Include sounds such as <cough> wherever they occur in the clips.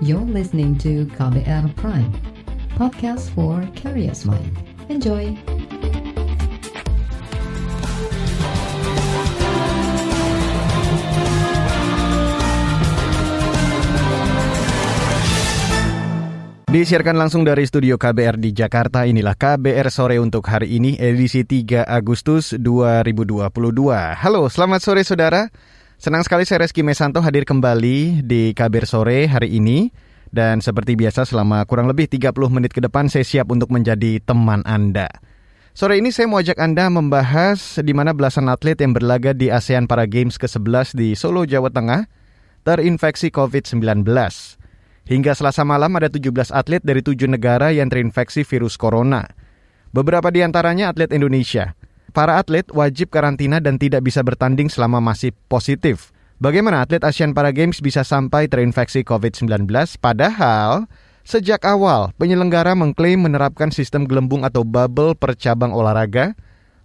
You're listening to KBR Prime, podcast for curious mind. Enjoy! Disiarkan langsung dari studio KBR di Jakarta, inilah KBR sore untuk hari ini edisi 3 Agustus 2022. Halo, selamat sore saudara. Senang sekali saya Reski Mesanto hadir kembali di KBR sore hari ini. Dan seperti biasa selama kurang lebih 30 menit ke depan saya siap untuk menjadi teman Anda. Sore ini saya mau ajak Anda membahas di mana belasan atlet yang berlaga di ASEAN Para Games ke-11 di Solo, Jawa Tengah terinfeksi COVID-19. Hingga selasa malam ada 17 atlet dari tujuh negara yang terinfeksi virus corona. Beberapa di antaranya atlet Indonesia. Para atlet wajib karantina dan tidak bisa bertanding selama masih positif. Bagaimana atlet Asian Para Games bisa sampai terinfeksi COVID-19 padahal sejak awal penyelenggara mengklaim menerapkan sistem gelembung atau bubble per cabang olahraga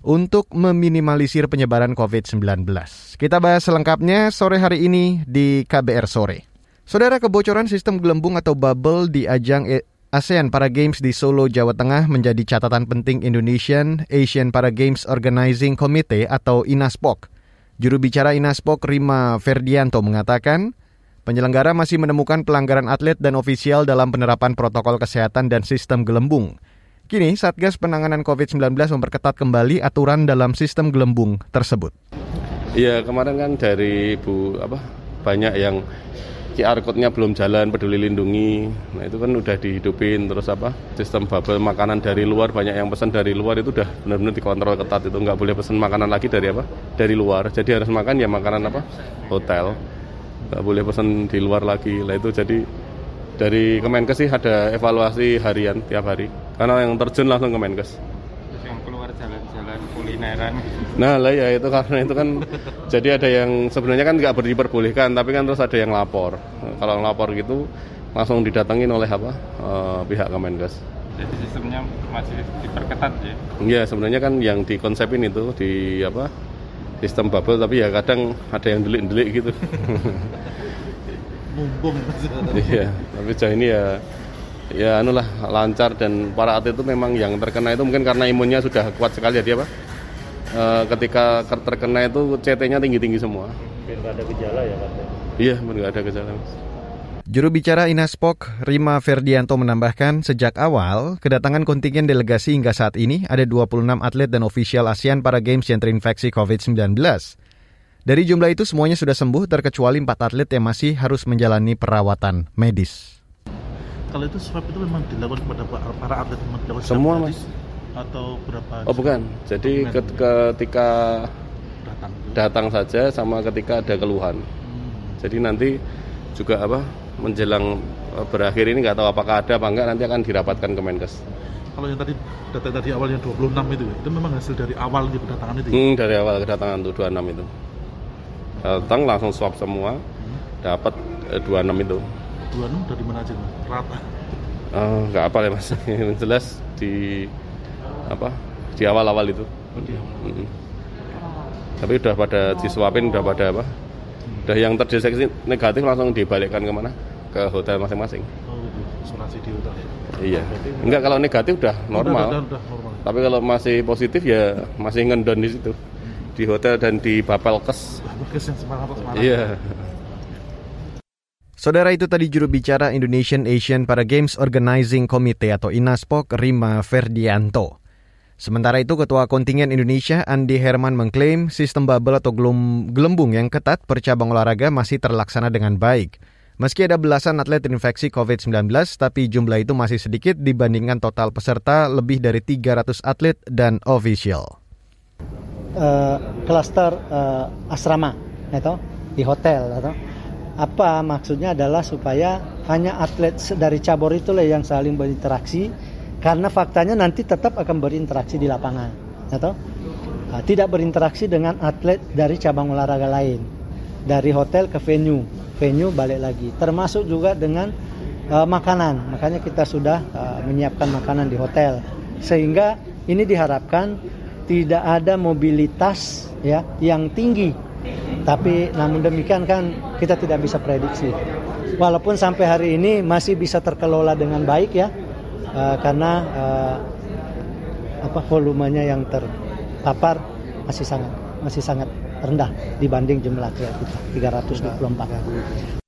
untuk meminimalisir penyebaran COVID-19. Kita bahas selengkapnya sore hari ini di KBR Sore. Saudara kebocoran sistem gelembung atau bubble di ajang ASEAN Para Games di Solo, Jawa Tengah menjadi catatan penting Indonesian Asian Para Games Organizing Committee atau INASPOK. Juru bicara INASPOK Rima Ferdianto mengatakan, penyelenggara masih menemukan pelanggaran atlet dan ofisial dalam penerapan protokol kesehatan dan sistem gelembung. Kini, Satgas Penanganan COVID-19 memperketat kembali aturan dalam sistem gelembung tersebut. Iya, kemarin kan dari Bu apa banyak yang QR code-nya belum jalan, peduli lindungi. Nah itu kan udah dihidupin terus apa sistem bubble makanan dari luar banyak yang pesan dari luar itu udah benar-benar dikontrol ketat itu nggak boleh pesan makanan lagi dari apa dari luar. Jadi harus makan ya makanan apa hotel nggak boleh pesan di luar lagi. Lah itu jadi dari Kemenkes sih ada evaluasi harian tiap hari karena yang terjun langsung Kemenkes kulineran. Nah lah ya itu karena itu kan jadi ada yang sebenarnya kan nggak diperbolehkan tapi kan terus ada yang lapor. Kalau lapor gitu langsung didatengin oleh apa uh, pihak Kemenkes. Jadi sistemnya masih diperketat ya? Iya sebenarnya kan yang dikonsepin itu di apa sistem bubble tapi ya kadang ada yang delik-delik gitu. <laughs> Mumpung. iya tapi sejauh ini ya ya anulah lancar dan para atlet itu memang yang terkena itu mungkin karena imunnya sudah kuat sekali ya dia pak e, ketika terkena itu CT-nya tinggi-tinggi semua. Biar nggak ada gejala ya pak? Iya nggak ada gejala mas. Juru bicara Inaspok, Rima Ferdianto menambahkan, sejak awal, kedatangan kontingen delegasi hingga saat ini ada 26 atlet dan ofisial ASEAN para Games yang terinfeksi COVID-19. Dari jumlah itu semuanya sudah sembuh terkecuali 4 atlet yang masih harus menjalani perawatan medis. Kalau itu swab itu memang dilakukan kepada para atlet dilakukan semua mas atau berapa oh bukan. jadi ketika datang, datang saja sama ketika ada keluhan. Hmm. jadi nanti juga apa menjelang e, berakhir ini nggak tahu apakah ada apa enggak nanti akan dirapatkan ke Menkes. Kalau yang tadi data tadi awal yang 26 itu itu memang hasil dari awal di kedatangan itu ya? hmm, dari awal kedatangan tuh 26 itu. Datang langsung swab semua hmm. dapat eh, 26 itu. 26 dari mana aja rata. Uh, nggak apa ya mas. <laughs> Yang jelas di apa di awal-awal itu oh, di awal. Mm -hmm. tapi udah pada disuapin udah pada apa udah yang terdeteksi negatif langsung dibalikkan ke mana ke hotel masing-masing oh gitu isolasi di hotel iya enggak kalau negatif udah normal. Udah, udah, udah normal tapi kalau masih positif ya masih ngendon di situ di hotel dan di Bapelkes. Bapelkes yang semangat semangat. Iya. Saudara itu tadi juru bicara Indonesian Asian Para Games Organizing Committee atau INASPOK Rima Ferdianto. Sementara itu Ketua Kontingen Indonesia Andi Herman mengklaim sistem bubble atau gelembung yang ketat per cabang olahraga masih terlaksana dengan baik. Meski ada belasan atlet terinfeksi COVID-19, tapi jumlah itu masih sedikit dibandingkan total peserta lebih dari 300 atlet dan official. Uh, klaster uh, asrama, atau di hotel, atau apa maksudnya adalah supaya hanya atlet dari cabur itulah yang saling berinteraksi karena faktanya nanti tetap akan berinteraksi di lapangan atau nah, tidak berinteraksi dengan atlet dari cabang olahraga lain. Dari hotel ke venue venue balik lagi. Termasuk juga dengan uh, makanan. Makanya kita sudah uh, menyiapkan makanan di hotel. Sehingga ini diharapkan tidak ada mobilitas ya yang tinggi. Tapi namun demikian kan kita tidak bisa prediksi. walaupun sampai hari ini masih bisa terkelola dengan baik ya uh, karena uh, apa volumenya yang terpapar masih sangat masih sangat rendah dibanding jumlah kita 324.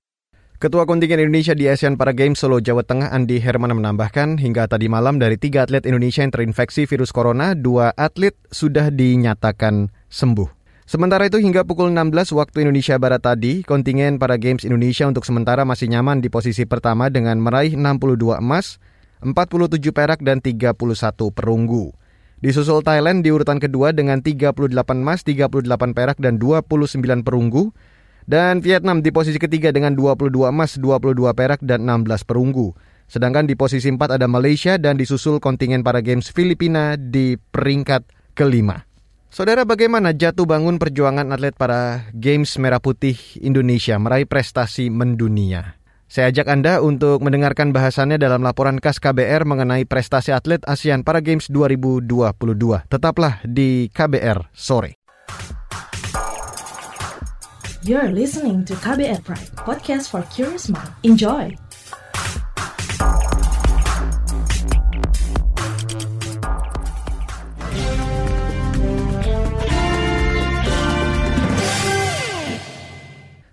Ketua kontingen Indonesia di Asian Para Games Solo, Jawa Tengah, Andi Herman menambahkan, hingga tadi malam dari tiga atlet Indonesia yang terinfeksi virus corona, dua atlet sudah dinyatakan sembuh. Sementara itu hingga pukul 16 waktu Indonesia Barat tadi, kontingen para Games Indonesia untuk sementara masih nyaman di posisi pertama dengan meraih 62 emas, 47 perak dan 31 perunggu. Disusul Thailand di urutan kedua dengan 38 emas, 38 perak dan 29 perunggu. Dan Vietnam di posisi ketiga dengan 22 emas, 22 perak, dan 16 perunggu. Sedangkan di posisi 4 ada Malaysia dan disusul kontingen para Games Filipina di peringkat kelima. Saudara, bagaimana jatuh bangun perjuangan atlet para Games Merah Putih Indonesia meraih prestasi mendunia? Saya ajak Anda untuk mendengarkan bahasannya dalam laporan khas KBR mengenai prestasi atlet ASEAN Para Games 2022. Tetaplah di KBR sore. You're listening to KBR Pride, podcast for curious mind. Enjoy!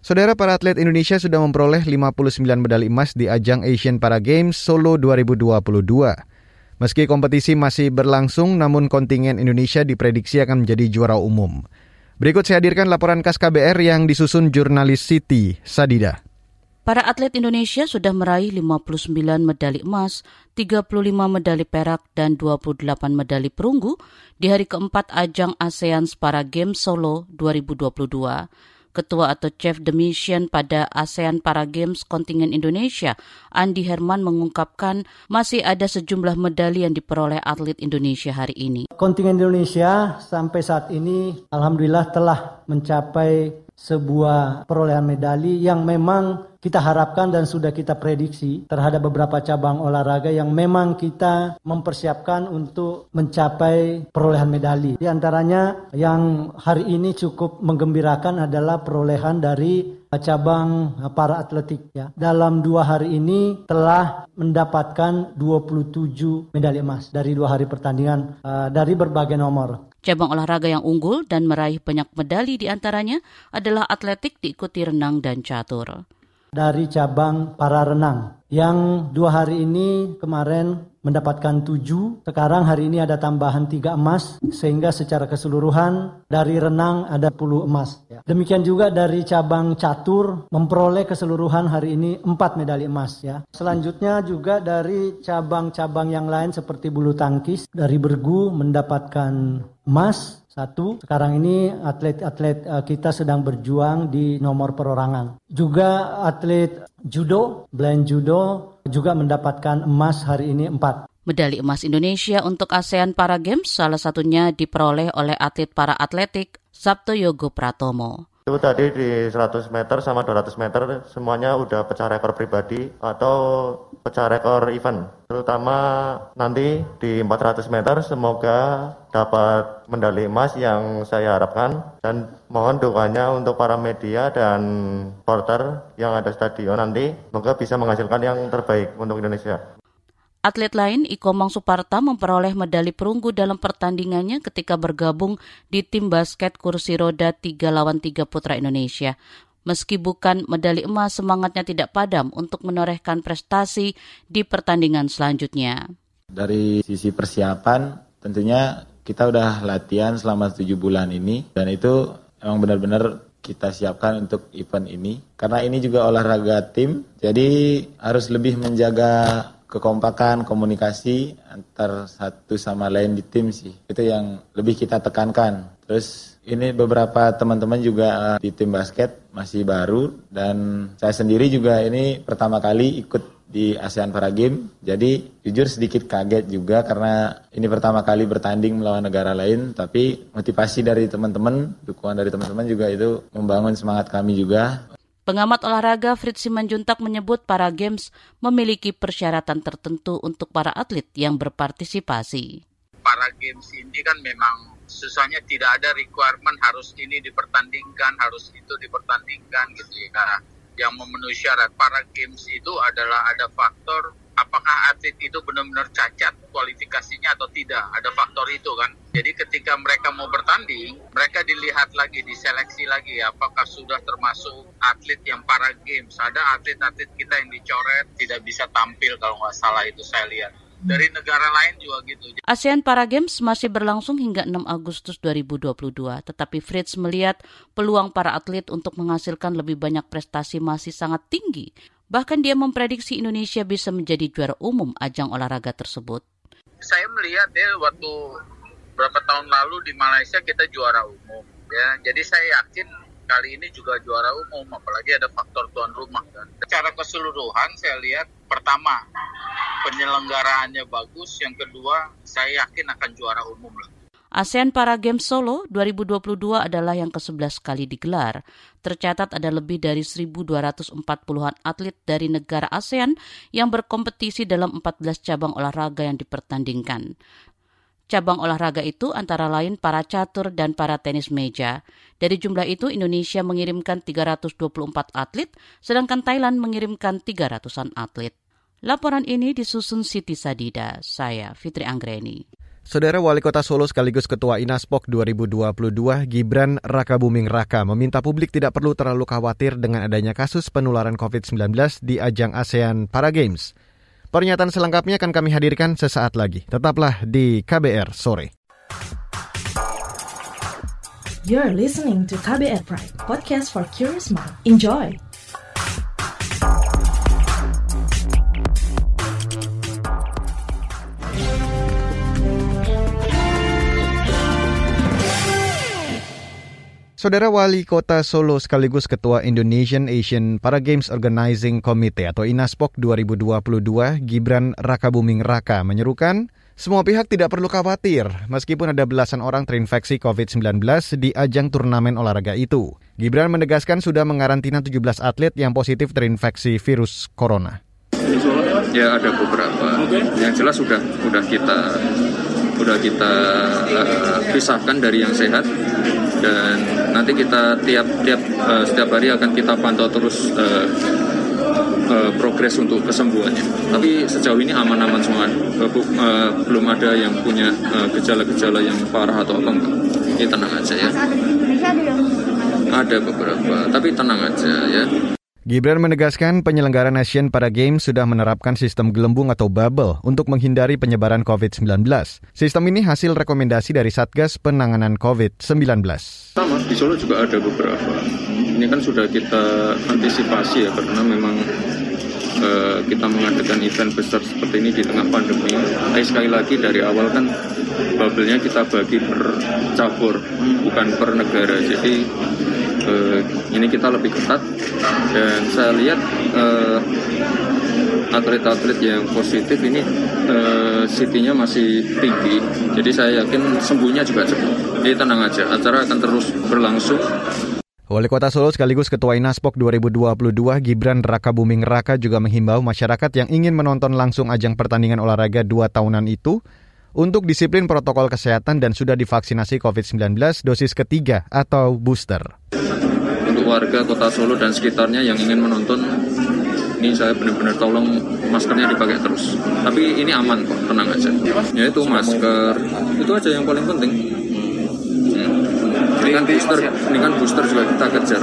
Saudara para atlet Indonesia sudah memperoleh 59 medali emas di ajang Asian Para Games Solo 2022. Meski kompetisi masih berlangsung, namun kontingen Indonesia diprediksi akan menjadi juara umum. Berikut saya hadirkan laporan khas KBR yang disusun jurnalis Siti Sadida. Para atlet Indonesia sudah meraih 59 medali emas, 35 medali perak, dan 28 medali perunggu di hari keempat ajang ASEAN Para Games Solo 2022. Ketua atau Chief the pada ASEAN Para Games kontingen Indonesia, Andi Herman mengungkapkan masih ada sejumlah medali yang diperoleh atlet Indonesia hari ini. Kontingen Indonesia sampai saat ini alhamdulillah telah mencapai sebuah perolehan medali yang memang kita harapkan dan sudah kita prediksi terhadap beberapa cabang olahraga yang memang kita mempersiapkan untuk mencapai perolehan medali. Di antaranya yang hari ini cukup menggembirakan adalah perolehan dari cabang para atletik ya. Dalam dua hari ini telah mendapatkan 27 medali emas dari dua hari pertandingan uh, dari berbagai nomor. Cabang olahraga yang unggul dan meraih banyak medali di antaranya adalah atletik diikuti renang dan catur. Dari cabang para renang yang dua hari ini kemarin mendapatkan tujuh, sekarang hari ini ada tambahan tiga emas, sehingga secara keseluruhan dari renang ada 10 emas. Ya. Demikian juga dari cabang catur memperoleh keseluruhan hari ini empat medali emas. Ya. Selanjutnya juga dari cabang-cabang yang lain seperti bulu tangkis, dari bergu mendapatkan emas, satu, sekarang ini atlet-atlet eh, kita sedang berjuang di nomor perorangan. Juga atlet judo, blind judo juga mendapatkan emas hari ini empat. Medali emas Indonesia untuk ASEAN Para Games salah satunya diperoleh oleh atlet para atletik Sabto Yogo Pratomo. Itu tadi di 100 meter sama 200 meter semuanya udah pecah rekor pribadi atau pecah rekor event. Terutama nanti di 400 meter semoga dapat medali emas yang saya harapkan dan mohon doanya untuk para media dan porter yang ada stadion nanti semoga bisa menghasilkan yang terbaik untuk Indonesia. Atlet lain, Ikomang Suparta memperoleh medali perunggu dalam pertandingannya ketika bergabung di tim basket kursi roda 3 lawan 3 putra Indonesia. Meski bukan medali emas, semangatnya tidak padam untuk menorehkan prestasi di pertandingan selanjutnya. Dari sisi persiapan, tentunya kita udah latihan selama tujuh bulan ini, dan itu emang benar-benar kita siapkan untuk event ini. Karena ini juga olahraga tim, jadi harus lebih menjaga kekompakan komunikasi antar satu sama lain di tim sih itu yang lebih kita tekankan terus ini beberapa teman-teman juga eh, di tim basket masih baru dan saya sendiri juga ini pertama kali ikut di ASEAN Para Games. Jadi jujur sedikit kaget juga karena ini pertama kali bertanding melawan negara lain. Tapi motivasi dari teman-teman, dukungan dari teman-teman juga itu membangun semangat kami juga. Pengamat olahraga Fritz Simanjuntak menyebut para games memiliki persyaratan tertentu untuk para atlet yang berpartisipasi. Para games ini kan memang susahnya tidak ada requirement harus ini dipertandingkan, harus itu dipertandingkan gitu ya. yang memenuhi syarat para games itu adalah ada faktor apakah atlet itu benar-benar cacat kualifikasinya atau tidak. Ada faktor itu kan. Jadi ketika mereka mau bertanding, mereka dilihat lagi, diseleksi lagi apakah sudah termasuk atlet yang para games. Ada atlet-atlet kita yang dicoret tidak bisa tampil kalau nggak salah itu saya lihat dari negara lain juga gitu. ASEAN Para Games masih berlangsung hingga 6 Agustus 2022, tetapi Fritz melihat peluang para atlet untuk menghasilkan lebih banyak prestasi masih sangat tinggi. Bahkan dia memprediksi Indonesia bisa menjadi juara umum ajang olahraga tersebut. Saya melihat ya waktu berapa tahun lalu di Malaysia kita juara umum ya. Jadi saya yakin kali ini juga juara umum apalagi ada faktor tuan rumah kan. Secara keseluruhan saya lihat pertama penyelenggaraannya bagus, yang kedua saya yakin akan juara umum lah. ASEAN Para Games Solo 2022 adalah yang ke-11 kali digelar. Tercatat ada lebih dari 1.240-an atlet dari negara ASEAN yang berkompetisi dalam 14 cabang olahraga yang dipertandingkan. Cabang olahraga itu antara lain para catur dan para tenis meja. Dari jumlah itu, Indonesia mengirimkan 324 atlet, sedangkan Thailand mengirimkan 300-an atlet. Laporan ini disusun Siti Sadida, saya Fitri Anggreni. Saudara Wali Kota Solo sekaligus Ketua Inaspok 2022 Gibran Raka Buming Raka meminta publik tidak perlu terlalu khawatir dengan adanya kasus penularan COVID-19 di ajang ASEAN Para Games. Pernyataan selengkapnya akan kami hadirkan sesaat lagi. Tetaplah di KBR sore. You're listening to KBR Pride, podcast for curious mind. Enjoy. Saudara Wali Kota Solo sekaligus Ketua Indonesian Asian Para Games Organizing Committee atau INASPOK 2022, Gibran Rakabuming Raka menyerukan, semua pihak tidak perlu khawatir meskipun ada belasan orang terinfeksi COVID-19 di ajang turnamen olahraga itu. Gibran menegaskan sudah mengarantina 17 atlet yang positif terinfeksi virus corona. Ya ada beberapa. Yang jelas sudah sudah kita sudah kita uh, pisahkan dari yang sehat dan nanti kita tiap tiap uh, setiap hari akan kita pantau terus uh, uh, progres untuk kesembuhannya. Tapi sejauh ini aman-aman semua. Uh, uh, belum ada yang punya gejala-gejala uh, yang parah atau apa enggak. Ini tenang aja ya. Ada beberapa, tapi tenang aja ya. Gibran menegaskan penyelenggaraan Asian Para Games sudah menerapkan sistem gelembung atau bubble untuk menghindari penyebaran COVID-19. Sistem ini hasil rekomendasi dari Satgas Penanganan COVID-19. Sama, di Solo juga ada beberapa. Ini kan sudah kita antisipasi ya, karena memang uh, kita mengadakan event besar seperti ini di tengah pandemi. Tapi sekali lagi dari awal kan bubble-nya kita bagi per cabur, bukan per negara. Jadi uh, ini kita lebih ketat. Dan saya lihat uh, atlet-atlet yang positif ini uh, CT-nya masih tinggi. Jadi saya yakin sembuhnya juga cepat. Jadi tenang aja acara akan terus berlangsung. Wali Kota Solo sekaligus Ketua Inaspok 2022 Gibran Raka Buming Raka juga menghimbau masyarakat yang ingin menonton langsung ajang pertandingan olahraga dua tahunan itu untuk disiplin protokol kesehatan dan sudah divaksinasi COVID-19 dosis ketiga atau booster warga kota Solo dan sekitarnya yang ingin menonton ini saya benar-benar tolong maskernya dipakai terus. Tapi ini aman kok tenang aja. Ya itu masker. Itu aja yang paling penting. Hmm. ini kan booster ini kan booster juga kita kejar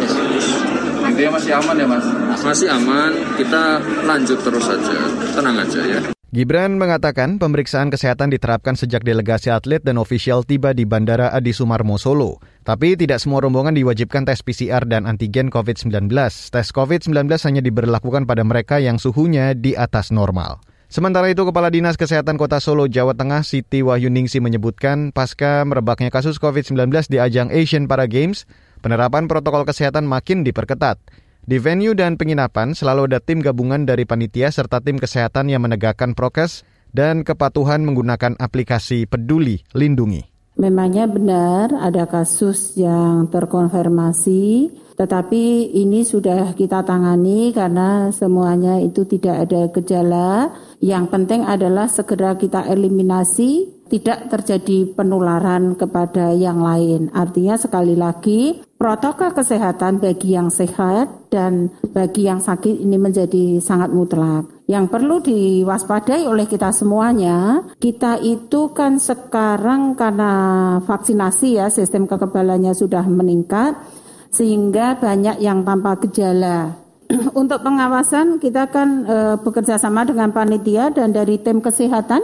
intinya masih aman ya mas? Masih aman kita lanjut terus saja tenang aja ya Gibran mengatakan pemeriksaan kesehatan diterapkan sejak delegasi atlet dan ofisial tiba di Bandara Adi Sumarmo Solo. Tapi tidak semua rombongan diwajibkan tes PCR dan antigen COVID-19. Tes COVID-19 hanya diberlakukan pada mereka yang suhunya di atas normal. Sementara itu, Kepala Dinas Kesehatan Kota Solo, Jawa Tengah, Siti Wahyuningsi menyebutkan pasca merebaknya kasus COVID-19 di ajang Asian Para Games, penerapan protokol kesehatan makin diperketat. Di venue dan penginapan selalu ada tim gabungan dari panitia serta tim kesehatan yang menegakkan prokes dan kepatuhan menggunakan aplikasi Peduli Lindungi. Memangnya benar ada kasus yang terkonfirmasi, tetapi ini sudah kita tangani karena semuanya itu tidak ada gejala. Yang penting adalah segera kita eliminasi, tidak terjadi penularan kepada yang lain. Artinya sekali lagi, protokol kesehatan bagi yang sehat dan bagi yang sakit ini menjadi sangat mutlak. Yang perlu diwaspadai oleh kita semuanya, kita itu kan sekarang karena vaksinasi ya sistem kekebalannya sudah meningkat sehingga banyak yang tanpa gejala. <clears throat> Untuk pengawasan kita kan e, bekerja sama dengan panitia dan dari tim kesehatan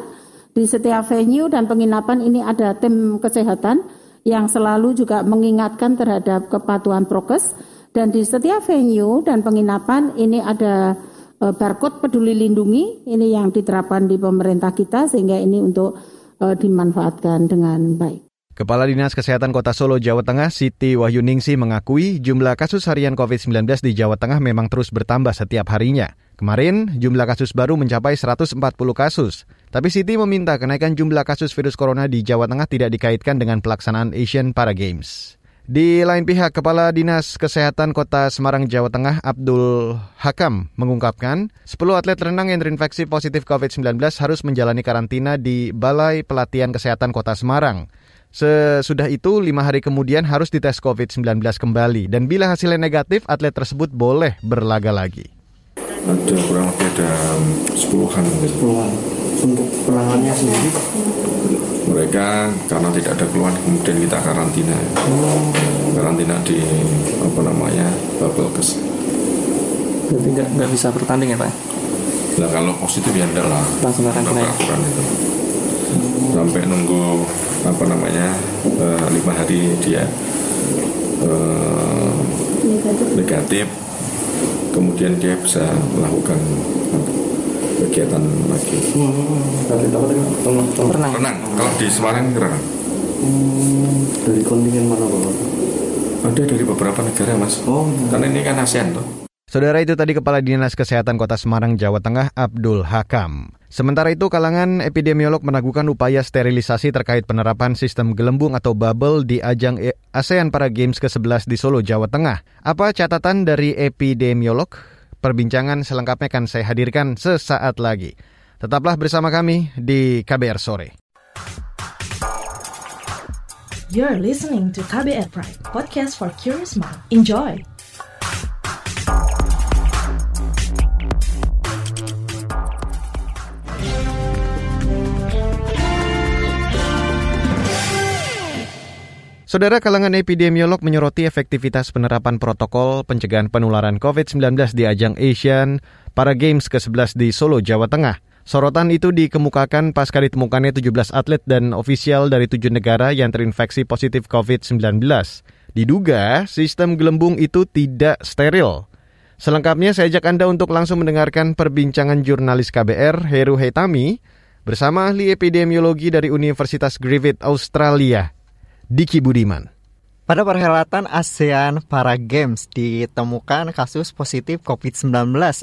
di setiap venue dan penginapan ini ada tim kesehatan yang selalu juga mengingatkan terhadap kepatuhan prokes dan di setiap venue dan penginapan ini ada uh, barcode peduli lindungi ini yang diterapkan di pemerintah kita sehingga ini untuk uh, dimanfaatkan dengan baik. Kepala Dinas Kesehatan Kota Solo, Jawa Tengah, Siti Wahyuningsi mengakui jumlah kasus harian COVID-19 di Jawa Tengah memang terus bertambah setiap harinya. Kemarin, jumlah kasus baru mencapai 140 kasus. Tapi Siti meminta kenaikan jumlah kasus virus corona di Jawa Tengah tidak dikaitkan dengan pelaksanaan Asian Para Games. Di lain pihak, Kepala Dinas Kesehatan Kota Semarang, Jawa Tengah, Abdul Hakam, mengungkapkan 10 atlet renang yang terinfeksi positif COVID-19 harus menjalani karantina di Balai Pelatihan Kesehatan Kota Semarang. Sesudah itu, lima hari kemudian harus dites COVID-19 kembali. Dan bila hasilnya negatif, atlet tersebut boleh berlaga lagi. Ada kurang lebih ada sepuluhan. Sepuluhan. Untuk penanganannya sendiri mereka karena tidak ada keluhan kemudian kita karantina oh. karantina di apa namanya bubble kes berarti nggak nggak bisa bertanding ya pak nah kalau positif ya enggak lah langsung karantina ya? itu hmm. sampai nunggu apa namanya uh, lima hari dia uh, negatif. negatif kemudian dia bisa melakukan kegiatan lagi. Hmm, renang. Renang. Kalau di Semarang renang. Hmm, dari kontingen mana bapak? Ada dari beberapa negara mas. Oh. Karena ini kan ASEAN tuh. Saudara itu tadi Kepala Dinas Kesehatan Kota Semarang, Jawa Tengah, Abdul Hakam. Sementara itu, kalangan epidemiolog menagukan upaya sterilisasi terkait penerapan sistem gelembung atau bubble di ajang ASEAN Para Games ke-11 di Solo, Jawa Tengah. Apa catatan dari epidemiolog? Perbincangan selengkapnya akan saya hadirkan sesaat lagi. Tetaplah bersama kami di KBR Sore. You're listening to KBR Pride, podcast for curious mind. Enjoy! Saudara kalangan epidemiolog menyoroti efektivitas penerapan protokol pencegahan penularan COVID-19 di ajang Asian Para Games ke-11 di Solo, Jawa Tengah. Sorotan itu dikemukakan pasca ditemukannya 17 atlet dan ofisial dari tujuh negara yang terinfeksi positif COVID-19. Diduga sistem gelembung itu tidak steril. Selengkapnya saya ajak Anda untuk langsung mendengarkan perbincangan jurnalis KBR Heru Hetami bersama ahli epidemiologi dari Universitas Griffith Australia, Diki Budiman. Pada perhelatan ASEAN Para Games ditemukan kasus positif COVID-19.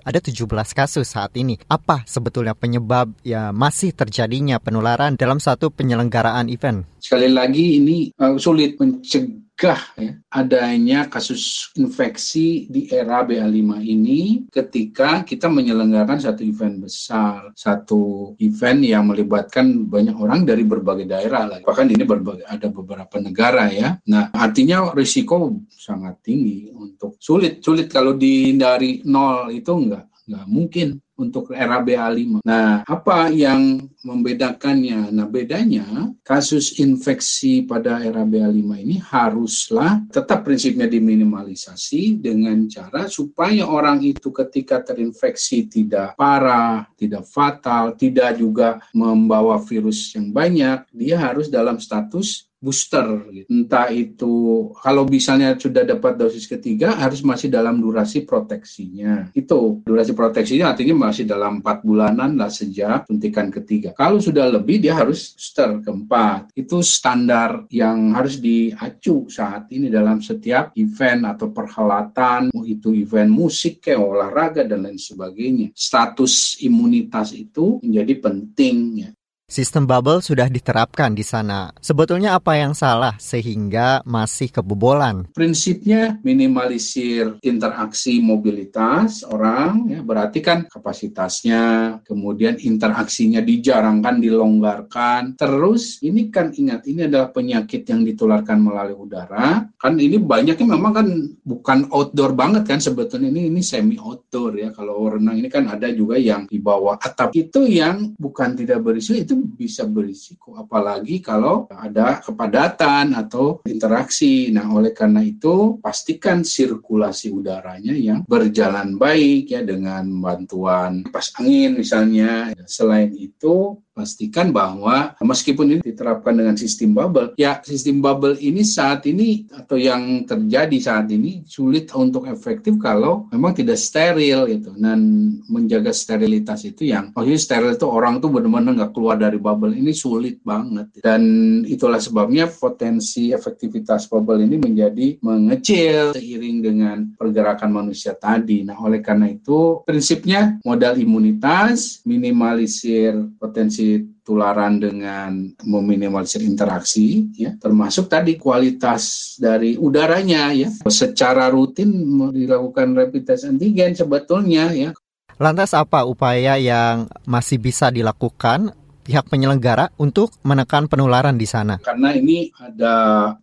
Ada 17 kasus saat ini. Apa sebetulnya penyebab ya masih terjadinya penularan dalam satu penyelenggaraan event? Sekali lagi ini uh, sulit mencegah mencegah ya, adanya kasus infeksi di era BA5 ini ketika kita menyelenggarakan satu event besar, satu event yang melibatkan banyak orang dari berbagai daerah lagi. Bahkan ini berbagai, ada beberapa negara ya. Nah, artinya risiko sangat tinggi untuk sulit sulit kalau dihindari nol itu enggak nggak mungkin untuk era BA5. Nah, apa yang membedakannya? Nah, bedanya kasus infeksi pada era BA5 ini haruslah tetap prinsipnya diminimalisasi dengan cara supaya orang itu ketika terinfeksi tidak parah, tidak fatal, tidak juga membawa virus yang banyak, dia harus dalam status booster gitu. entah itu kalau misalnya sudah dapat dosis ketiga harus masih dalam durasi proteksinya. Itu durasi proteksinya artinya masih dalam empat bulanan lah sejak suntikan ketiga. Kalau sudah lebih dia harus booster keempat. Itu standar yang harus diacu saat ini dalam setiap event atau perhelatan itu event musik kayak olahraga dan lain sebagainya. Status imunitas itu menjadi penting ya Sistem bubble sudah diterapkan di sana. Sebetulnya apa yang salah sehingga masih kebobolan? Prinsipnya minimalisir interaksi mobilitas orang, ya berarti kan kapasitasnya, kemudian interaksinya dijarangkan, dilonggarkan. Terus ini kan ingat ini adalah penyakit yang ditularkan melalui udara. Kan ini banyaknya memang kan bukan outdoor banget kan sebetulnya ini ini semi outdoor ya. Kalau renang ini kan ada juga yang di bawah atap itu yang bukan tidak berisiko itu bisa berisiko apalagi kalau ada kepadatan atau interaksi. Nah, oleh karena itu pastikan sirkulasi udaranya yang berjalan baik ya dengan bantuan pas angin misalnya. Selain itu pastikan bahwa meskipun ini diterapkan dengan sistem bubble, ya sistem bubble ini saat ini atau yang terjadi saat ini sulit untuk efektif kalau memang tidak steril gitu. Dan menjaga sterilitas itu yang maksudnya steril itu orang tuh benar-benar nggak keluar dari bubble ini sulit banget. Dan itulah sebabnya potensi efektivitas bubble ini menjadi mengecil seiring dengan pergerakan manusia tadi. Nah, oleh karena itu prinsipnya modal imunitas, minimalisir potensi tularan dengan meminimalisir interaksi ya termasuk tadi kualitas dari udaranya ya. Secara rutin dilakukan rapid test antigen sebetulnya ya. Lantas apa upaya yang masih bisa dilakukan pihak penyelenggara untuk menekan penularan di sana? Karena ini ada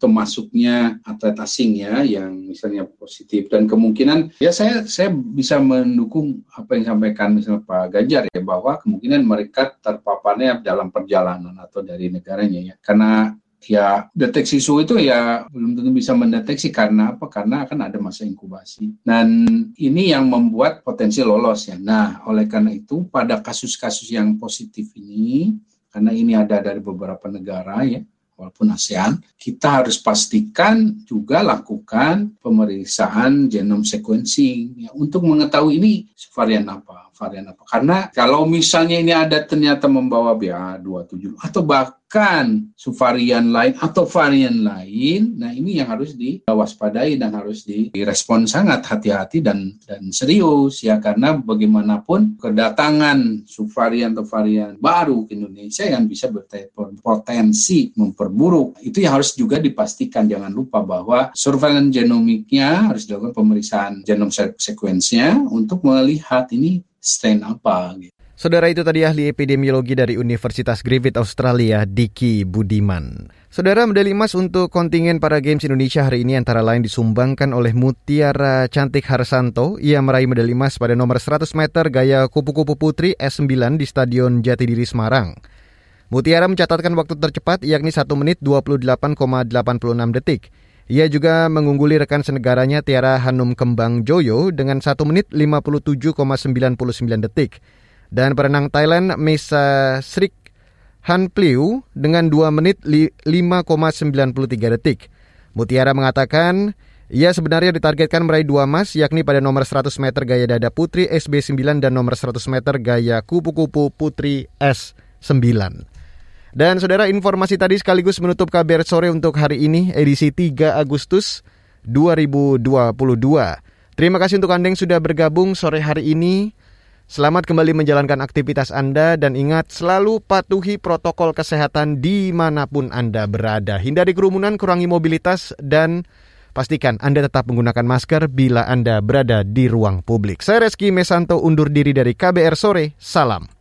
termasuknya atlet asing ya yang misalnya positif dan kemungkinan ya saya saya bisa mendukung apa yang disampaikan misalnya Pak Ganjar ya bahwa kemungkinan mereka terpaparnya dalam perjalanan atau dari negaranya ya. Karena ya deteksi suhu itu ya belum tentu bisa mendeteksi karena apa? Karena akan ada masa inkubasi. Dan ini yang membuat potensi lolos ya. Nah, oleh karena itu pada kasus-kasus yang positif ini karena ini ada dari beberapa negara ya, walaupun ASEAN, kita harus pastikan juga lakukan pemeriksaan genome sequencing ya, untuk mengetahui ini varian apa, varian apa. Karena kalau misalnya ini ada ternyata membawa BA27 atau bahkan subvarian lain atau varian lain, nah ini yang harus diwaspadai dan harus direspon sangat hati-hati dan dan serius ya karena bagaimanapun kedatangan subvarian atau varian baru ke Indonesia yang bisa berpotensi memperburuk itu yang harus juga dipastikan jangan lupa bahwa surveillance genomiknya harus dilakukan pemeriksaan genome sequence-nya untuk melihat ini strain apa gitu. Saudara itu tadi ahli epidemiologi dari Universitas Griffith Australia, Diki Budiman. Saudara medali emas untuk kontingen para Games Indonesia hari ini antara lain disumbangkan oleh Mutiara Cantik Harsanto. Ia meraih medali emas pada nomor 100 meter gaya kupu-kupu putri S9 di Stadion Jatidiri Semarang. Mutiara mencatatkan waktu tercepat yakni 1 menit 28,86 detik. Ia juga mengungguli rekan senegaranya Tiara Hanum Kembang Joyo dengan 1 menit 57,99 detik dan perenang Thailand Mesa Srik Han Pliu dengan 2 menit 5,93 detik. Mutiara mengatakan ia sebenarnya ditargetkan meraih dua emas yakni pada nomor 100 meter gaya dada putri SB9 dan nomor 100 meter gaya kupu-kupu putri S9. Dan saudara informasi tadi sekaligus menutup kabar sore untuk hari ini edisi 3 Agustus 2022. Terima kasih untuk Anda yang sudah bergabung sore hari ini. Selamat kembali menjalankan aktivitas Anda dan ingat selalu patuhi protokol kesehatan di mana pun Anda berada. Hindari kerumunan, kurangi mobilitas, dan pastikan Anda tetap menggunakan masker bila Anda berada di ruang publik. Saya Reski Mesanto undur diri dari KBR Sore, salam.